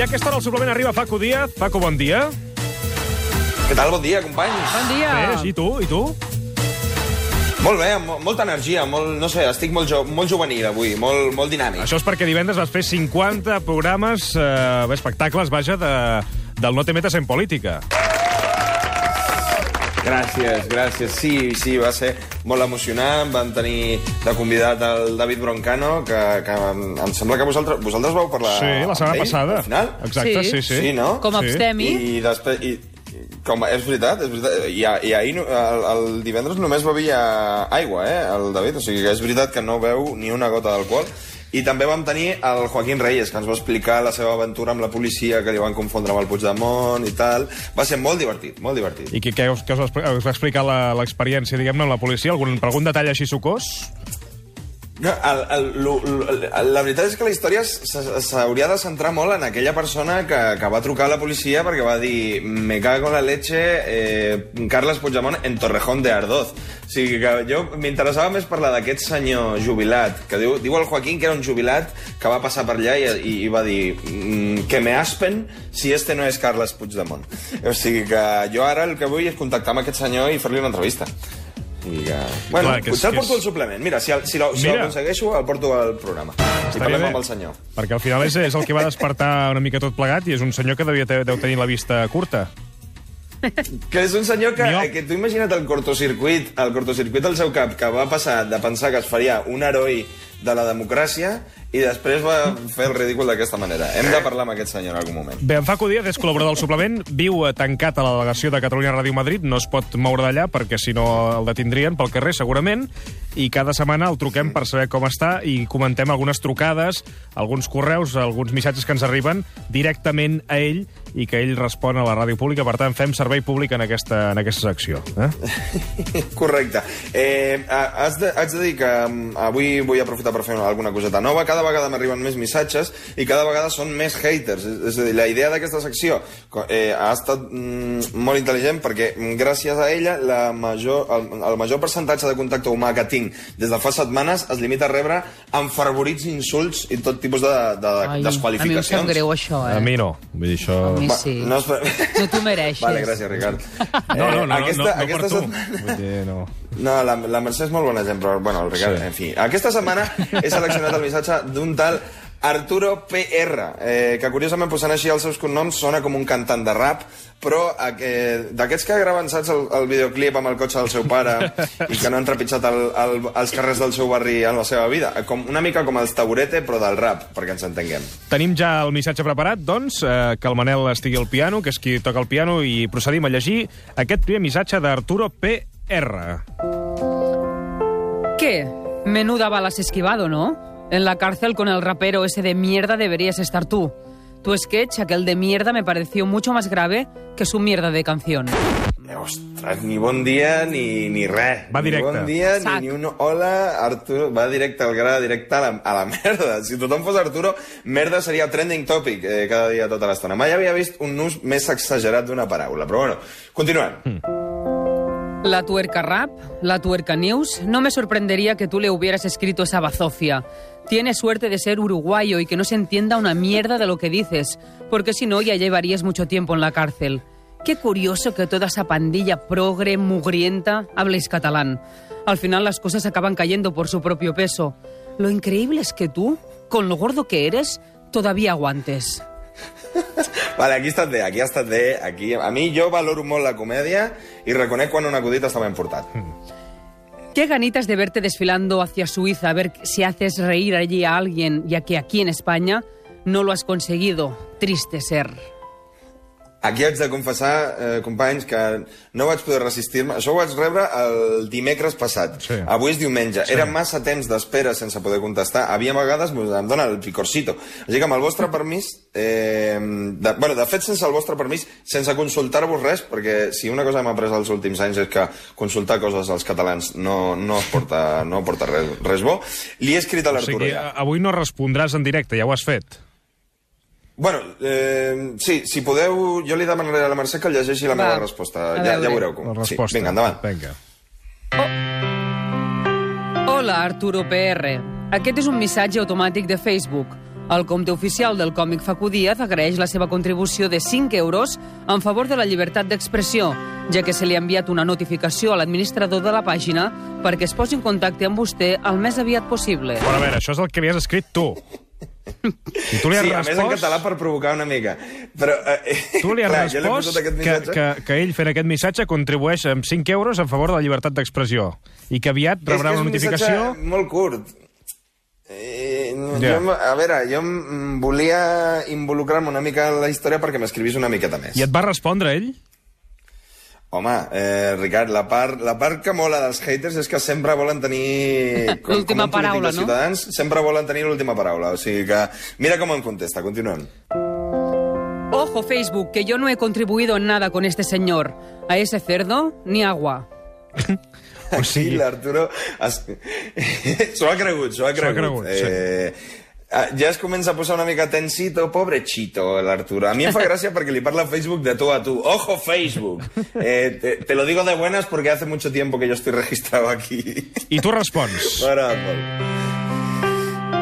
I a aquesta hora el suplement arriba Facu Díaz. Facu, bon dia. Què tal? Bon dia, companys. Bon dia. Bé, i tu? I tu? Molt bé, molta energia, molt, no sé, estic molt, jo, molt juvenil avui, molt, molt dinàmic. Això és perquè divendres vas fer 50 programes, eh, espectacles, vaja, de, del No te metes en política. Gràcies, gràcies. Sí, sí, va ser molt emocionant. Vam tenir de convidat el David Broncano, que, que em em sembla que vosaltres, vosaltres vau parlar Sí, la setmana ell, passada. Al final? Exacte, sí, Sí. sí. Sí, no? Com a Sí. abstemi. I després... I- com, és veritat, és veritat. I, i ahir, el, el divendres només bevia aigua, eh, el David. O sigui que és veritat que no veu ni una gota d'alcohol. I també vam tenir el Joaquín Reyes, que ens va explicar la seva aventura amb la policia, que li van confondre amb el Puigdemont i tal. Va ser molt divertit, molt divertit. I què, què, us, què us, va explicar l'experiència, diguem-ne, amb la policia? Algun, algun detall així sucós? El, el, lo, lo, la veritat és que la història s'hauria de centrar molt en aquella persona que, que va trucar a la policia perquè va dir me cago la leche eh, Carles Puigdemont en Torrejón de Ardoz. O sigui que jo m'interessava més parlar d'aquest senyor jubilat, que diu, diu el Joaquín que era un jubilat que va passar per allà i, i, i va dir mm, que me aspen si este no és Carles Puigdemont. O sigui que jo ara el que vull és contactar amb aquest senyor i fer-li una entrevista. I que... Bueno, Clar, que és- potser el porto és- al suplement. Mira, si, el- si, l'aconsegueixo, el porto al programa. I Estaria parlem bé, amb el senyor. Perquè al final és, és el que va despertar una mica tot plegat i és un senyor que devia te, deu tenir la vista curta. Que és un senyor que, Miop. que tu imagina't el cortocircuit, el cortocircuit al seu cap, que va passar de pensar que es faria un heroi de la democràcia i després va fer el ridícul d'aquesta manera. Hem de parlar amb aquest senyor en algun moment. Bé, en Facu Díaz és col·laborador del suplement, viu eh, tancat a la delegació de Catalunya Ràdio Madrid, no es pot moure d'allà perquè si no el detindrien pel carrer segurament, i cada setmana el truquem per saber com està i comentem algunes trucades, alguns correus, alguns missatges que ens arriben directament a ell i que ell respon a la ràdio pública. Per tant, fem servei públic en aquesta, en aquesta secció. Eh? Correcte. Eh, has de, haig de dir que um, avui vull aprofitar per fer alguna coseta nova. Cada vegada m'arriben més missatges i cada vegada són més haters. És, a dir, la idea d'aquesta secció eh, ha estat mm, molt intel·ligent perquè gràcies a ella la major, el, el major percentatge de contacte humà que tinc des de fa setmanes es limita a rebre enfervorits insults i tot tipus de, de Ai, a mi em desqualificacions. sap greu això, eh? A mi no. Vull dir, això... A mi Va, sí. No, es... No t'ho mereixes. Vale, gràcies, Ricard. No, no, no, aquesta, no, no, no aquesta per tu. setmana... Vull dir, no. No, la, la Mercè és molt bon exemple, però, bueno, el Ricard, sí. en fi. Aquesta setmana he seleccionat el missatge d'un tal Arturo PR, eh, que curiosament posant així els seus cognoms sona com un cantant de rap, però eh, d'aquests que graven, saps, el, el videoclip amb el cotxe del seu pare i que no han trepitjat el, el, els carrers del seu barri en la seva vida, com, una mica com els taburete, però del rap, perquè ens entenguem. Tenim ja el missatge preparat, doncs, eh, que el Manel estigui al piano, que és qui toca el piano, i procedim a llegir aquest primer missatge d'Arturo PR. ¿Qué? Menuda balas esquivado, ¿no? En la cárcel con el rapero ese de mierda deberías estar tú. Tu sketch, aquel de mierda, me pareció mucho más grave que su mierda de canción. Ostres, ni bon dia ni, ni res. Va directe. Ni bon dia Sac. ni, ni un hola, Arturo. Va directe al gra, directe a la, a la merda. Si tothom fos Arturo, merda seria trending topic eh, cada dia tota l'estona. Mai havia vist un ús més exagerat d'una paraula. Però bueno, continuem. La tuerca rap, la tuerca news, no me sorprendería que tú le hubieras escrito esa bazofia. Tienes suerte de ser uruguayo y que no se entienda una mierda de lo que dices, porque si no ya llevarías mucho tiempo en la cárcel. Qué curioso que toda esa pandilla progre, mugrienta, habléis catalán. Al final las cosas acaban cayendo por su propio peso. Lo increíble es que tú, con lo gordo que eres, todavía aguantes. Vale, aquí estat bé, aquí estat bé. Aquí... A mi jo valoro molt la comèdia i reconec quan un acudit està ben portat. Qué ganitas de verte desfilando hacia Suiza a ver si haces reír allí a alguien, ya que aquí en España no lo has conseguido. Triste ser. Aquí haig de confessar, eh, companys, que no vaig poder resistir-me. Això ho vaig rebre el dimecres passat. Sí. Avui és diumenge. Sí. Era massa temps d'espera sense poder contestar. Havia vegades pues, em dona el picorcito. Així que amb el vostre permís... Eh, de, bueno, de fet, sense el vostre permís, sense consultar-vos res, perquè si una cosa hem après els últims anys és que consultar coses als catalans no, no es porta, no porta res, res bo, li he escrit a O l'Arturo sigui, ja. avui no respondràs en directe, ja ho has fet. Bueno, eh, sí, si podeu, jo li demanaré a la Mercè que llegeixi la Va, meva resposta. a Ja, ja veure. veureu com. La resposta. Sí, vinga, endavant. Vinga. Hola, Arturo PR. Aquest és un missatge automàtic de Facebook. El compte oficial del còmic Facu Díaz agraeix la seva contribució de 5 euros en favor de la llibertat d'expressió, ja que se li ha enviat una notificació a l'administrador de la pàgina perquè es posi en contacte amb vostè el més aviat possible. Però a veure, això és el que li has escrit tu. I tu li has Sí, a més en respost... català per provocar una mica. Però, eh, Tu li has clar, jo respost aquest que, que, que ell fent aquest missatge contribueix amb 5 euros a favor de la llibertat d'expressió i que aviat rebrà és que una és notificació... un missatge molt curt. Eh, Ja. jo, a veure, jo volia involucrar-me una mica en la història perquè m'escrivís una miqueta més. I et va respondre ell? Home, eh, Ricard, la part, la part que mola dels haters és que sempre volen tenir... L'última paraula, no? Ciutadans, sempre volen tenir l'última paraula. O sigui que... Mira com em contesta, continuem. Ojo Facebook, que yo no he contribuido en nada con este señor. A ese cerdo, ni agua. O Sí, sigui, l'Arturo... Es... s'ho ha cregut, s'ho ha cregut. cregut, sí. eh... ah, Ja es comença a posar una mica tensito, pobre Chito, l'Arturo. A mi em fa gràcia perquè li parla a Facebook de tu a tu. ¡Ojo, Facebook! Eh, te, te lo digo de buenas porque hace mucho tiempo que yo estoy registrado aquí. I tu respons. M'ha agradat molt.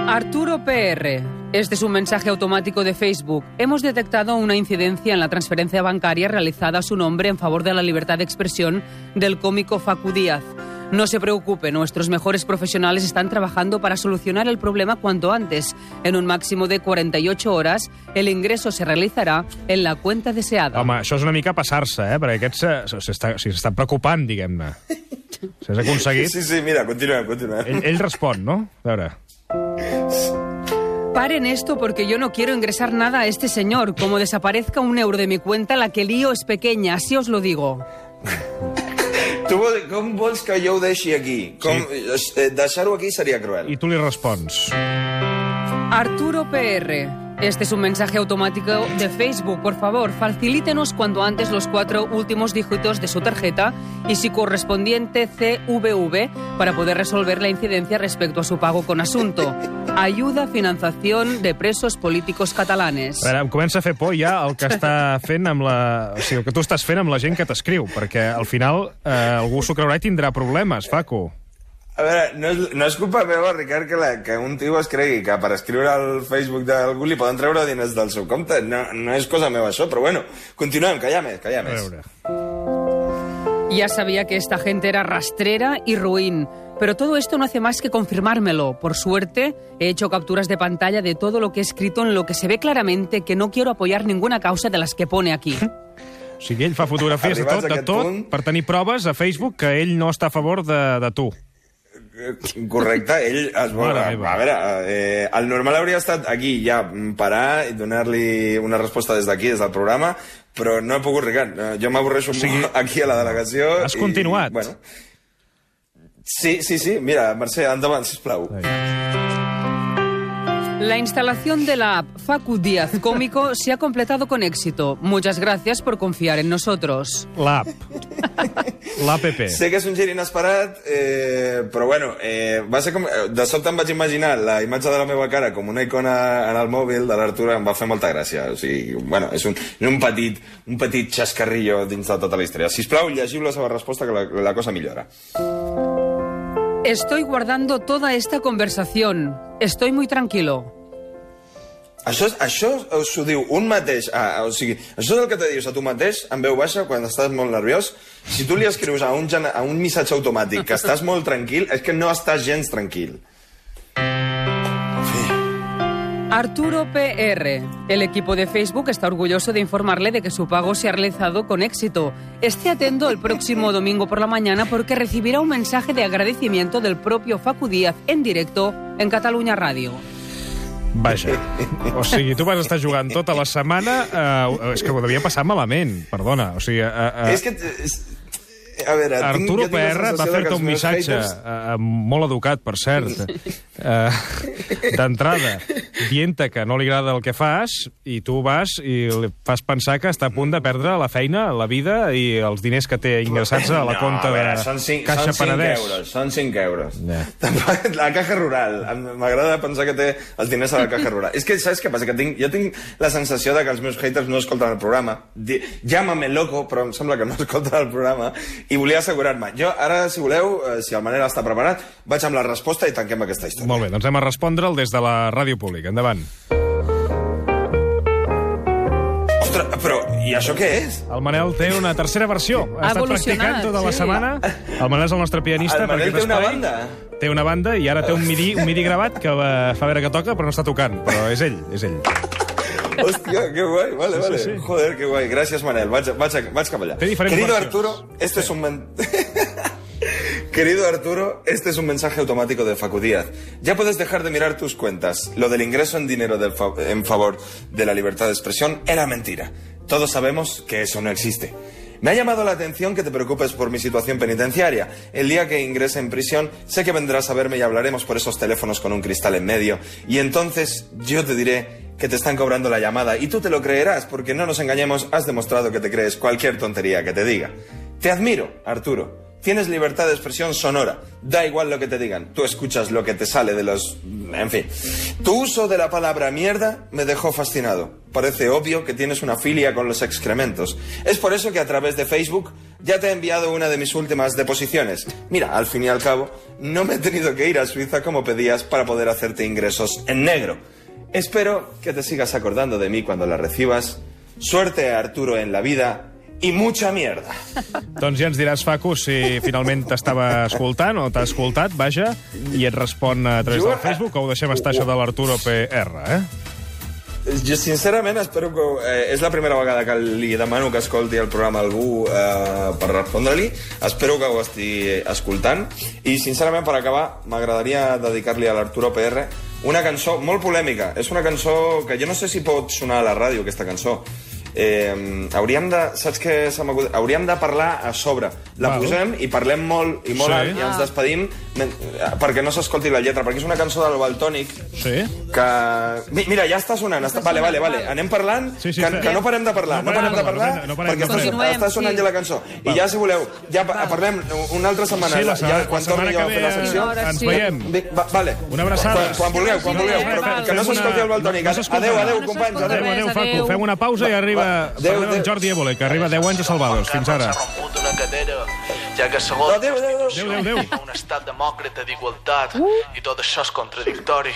Arturo PR. Este es un mensaje automático de Facebook. Hemos detectado una incidencia en la transferencia bancaria realizada a su nombre en favor de la libertad de expresión del cómico Facu Díaz. No se preocupe, nuestros mejores profesionales están trabajando para solucionar el problema cuanto antes. En un máximo de 48 horas, el ingreso se realizarà en la cuenta deseada. Home, això és una mica passar-se, eh? Perquè aquest se- s'està o sigui, s'està preocupant, diguem-ne. S'has aconseguit... Sí, sí, mira, continuem, continuem. Ell, ell respon, no? A veure... Paren esto porque yo no quiero ingresar nada a este señor. Como desaparezca un euro de mi cuenta, la que lío es pequeña, así os lo digo. Com vols que jo ho deixi aquí? Com, eh, Deixar-ho aquí seria cruel. I tu li respons. Arturo PR. Este es un mensaje automático de Facebook. Por favor, facilítenos cuanto antes los cuatro últimos dígitos de su tarjeta y su correspondiente CVV para poder resolver la incidencia respecto a su pago con asunto. Ayuda financiación de presos políticos catalanes. A veure, em comença a fer por ja el que està fent amb la... O sigui, el que tu estàs fent amb la gent que t'escriu, perquè al final eh, algú s'ho creurà i tindrà problemes, Facu. A veure, no és, no és culpa meva, Ricard, que, la, que un tio es cregui que per escriure al Facebook d'algú li poden treure diners del seu compte. No, no és cosa meva això, però bueno, continuem, que hi ha més, que hi ha A més. veure... Ya sabía que esta gente era rastrera y ruin, pero todo esto no hace más que confirmármelo. Por suerte, he hecho capturas de pantalla de todo lo que he escrito en lo que se ve claramente que no quiero apoyar ninguna causa de las que pone aquí. O sigui, ell fa fotografies de tot, de tot, punt- per tenir proves a Facebook que ell no està a favor de, de tu. Correcte, ell es vol... Mare A, veure, eh, el normal hauria estat aquí ja mm, parar i donar-li una resposta des d'aquí, des del programa, però no he pogut, Ricard. Eh, Jo m'avorreixo o sigui, sigui, aquí a la delegació. has continuat? bueno. Sí, sí, sí. Mira, Mercè, endavant, sisplau. La instalación de la app Facu Díaz Cómico se ha completado con éxito. Muchas gracias por confiar en nosotros. L'app. L'APP. Sé que és un gir inesperat, eh, però bueno, eh, va ser com... eh, De sobte em vaig imaginar la imatge de la meva cara com una icona en el mòbil de l'Artur, em va fer molta gràcia. O sigui, bueno, és un, un, petit, un petit xascarrillo dins de tota la història. Sisplau, llegiu la seva resposta, que la, la cosa millora. Estoy guardando toda esta conversación. Estoy muy tranquilo. Això, això s'ho diu un mateix... Ah, o sigui, això és el que te dius a tu mateix, en veu baixa, quan estàs molt nerviós. Si tu li escrius a un, a un missatge automàtic que estàs molt tranquil, és que no estàs gens tranquil. Arturo PR. El equipo de Facebook está orgulloso de informarle de que su pago se ha realizado con éxito. Esté atento el próximo domingo por la mañana porque recibirá un mensaje de agradecimiento del propio Facu Díaz en directo en Cataluña Radio. Vaja. O sigui, tu vas estar jugant tota la setmana... Eh, és que ho devia passar malament, perdona. O sigui, eh, eh, És que... A veure, tinc, Arturo tinc PR va fer-te un missatge haters- eh, molt educat, per cert, eh, d'entrada, dient que no li agrada el que fas i tu vas i li fas pensar que està a punt de perdre la feina, la vida i els diners que té ingressats a la no, compta a veure, de són cinc, Caixa són cinc Penedès. euros, són 5 euros. Tampoc- La caja rural. M'agrada pensar que té els diners a la caja rural. És que, saps què passa? Que tinc, jo tinc la sensació de que els meus haters no escolten el programa. Di, Llámame loco, però em sembla que no escolten el programa. I volia assegurar-me. Jo, ara, si voleu, eh, si el Manel està preparat, vaig amb la resposta i tanquem aquesta història. Molt bé, doncs anem a respondre'l des de la ràdio pública. Domènech. Endavant. Ostres, però i això què és? El Manel té una tercera versió. Ha, ha estat practicant tota sí. la setmana. El Manel és el nostre pianista. El Manel té una banda. Té una banda i ara té un midi, un midi gravat que fa veure que toca, però no està tocant. Però és ell, és ell. Hòstia, que guay, vale, vale. Sí, sí. Joder, que guay. Gràcies, Manel. Vaig, vaig, vaig cap allà. Querido versions. Arturo, este sí. es un... Querido Arturo, este es un mensaje automático de Facu Díaz. Ya puedes dejar de mirar tus cuentas. Lo del ingreso en dinero en favor de la libertad de expresión era mentira. Todos sabemos que eso no existe. Me ha llamado la atención que te preocupes por mi situación penitenciaria. El día que ingrese en prisión, sé que vendrás a verme y hablaremos por esos teléfonos con un cristal en medio. Y entonces yo te diré que te están cobrando la llamada y tú te lo creerás porque no nos engañemos, has demostrado que te crees cualquier tontería que te diga. Te admiro, Arturo. Tienes libertad de expresión sonora. Da igual lo que te digan. Tú escuchas lo que te sale de los... En fin. Tu uso de la palabra mierda me dejó fascinado. Parece obvio que tienes una filia con los excrementos. Es por eso que a través de Facebook ya te he enviado una de mis últimas deposiciones. Mira, al fin y al cabo, no me he tenido que ir a Suiza como pedías para poder hacerte ingresos en negro. Espero que te sigas acordando de mí cuando la recibas. Suerte, Arturo, en la vida y mucha mierda. Doncs ja ens diràs, Facu, si finalment t'estava escoltant o t'ha escoltat, vaja, i et respon a través Jo- del Facebook o ho deixem estar això de l'Arturo PR, eh? Jo, sincerament, espero que... Eh, és la primera vegada que li demano que escolti el programa a algú eh, per respondre-li. Espero que ho estigui escoltant. I, sincerament, per acabar, m'agradaria dedicar-li a l'Arturo PR una cançó molt polèmica. És una cançó que jo no sé si pot sonar a la ràdio, aquesta cançó. Eh, hauríem de... Saps què se? Hauríem de parlar a sobre. La Val. posem i parlem molt i molt Sí. i ens despedim men- eh, perquè no s'escolti la lletra, perquè és una cançó del Baltònic Sí? que... Mi- Mira, ja està sonant. Està... Vale, vale, vale. Anem parlant, Sí, sí, que, que no parem de parlar. No No, parem de parlar, parlar, no parem perquè de està, sonant sí. ja la cançó. I ja, si voleu, ja pa- parlem una altra setmana. Sí, la setmana- ja, quan la setmana que fer la ve secció. Ens veiem. Va, vale. Una abraçada. Quan, quan vulgueu, quan vulgueu. Però que no s'escolti el Baltònic. no. Adéu, adéu, No companys. Adéu. Adéu, Facu. Fem una pausa i arriba... Jordi Évole, que arriba 10 anys a Salvados. Fins ara. Cadera, ja que segons adéu. Adéu, adéu, adéu. un estat demòcrata d'igualtat i tot això és contradictori.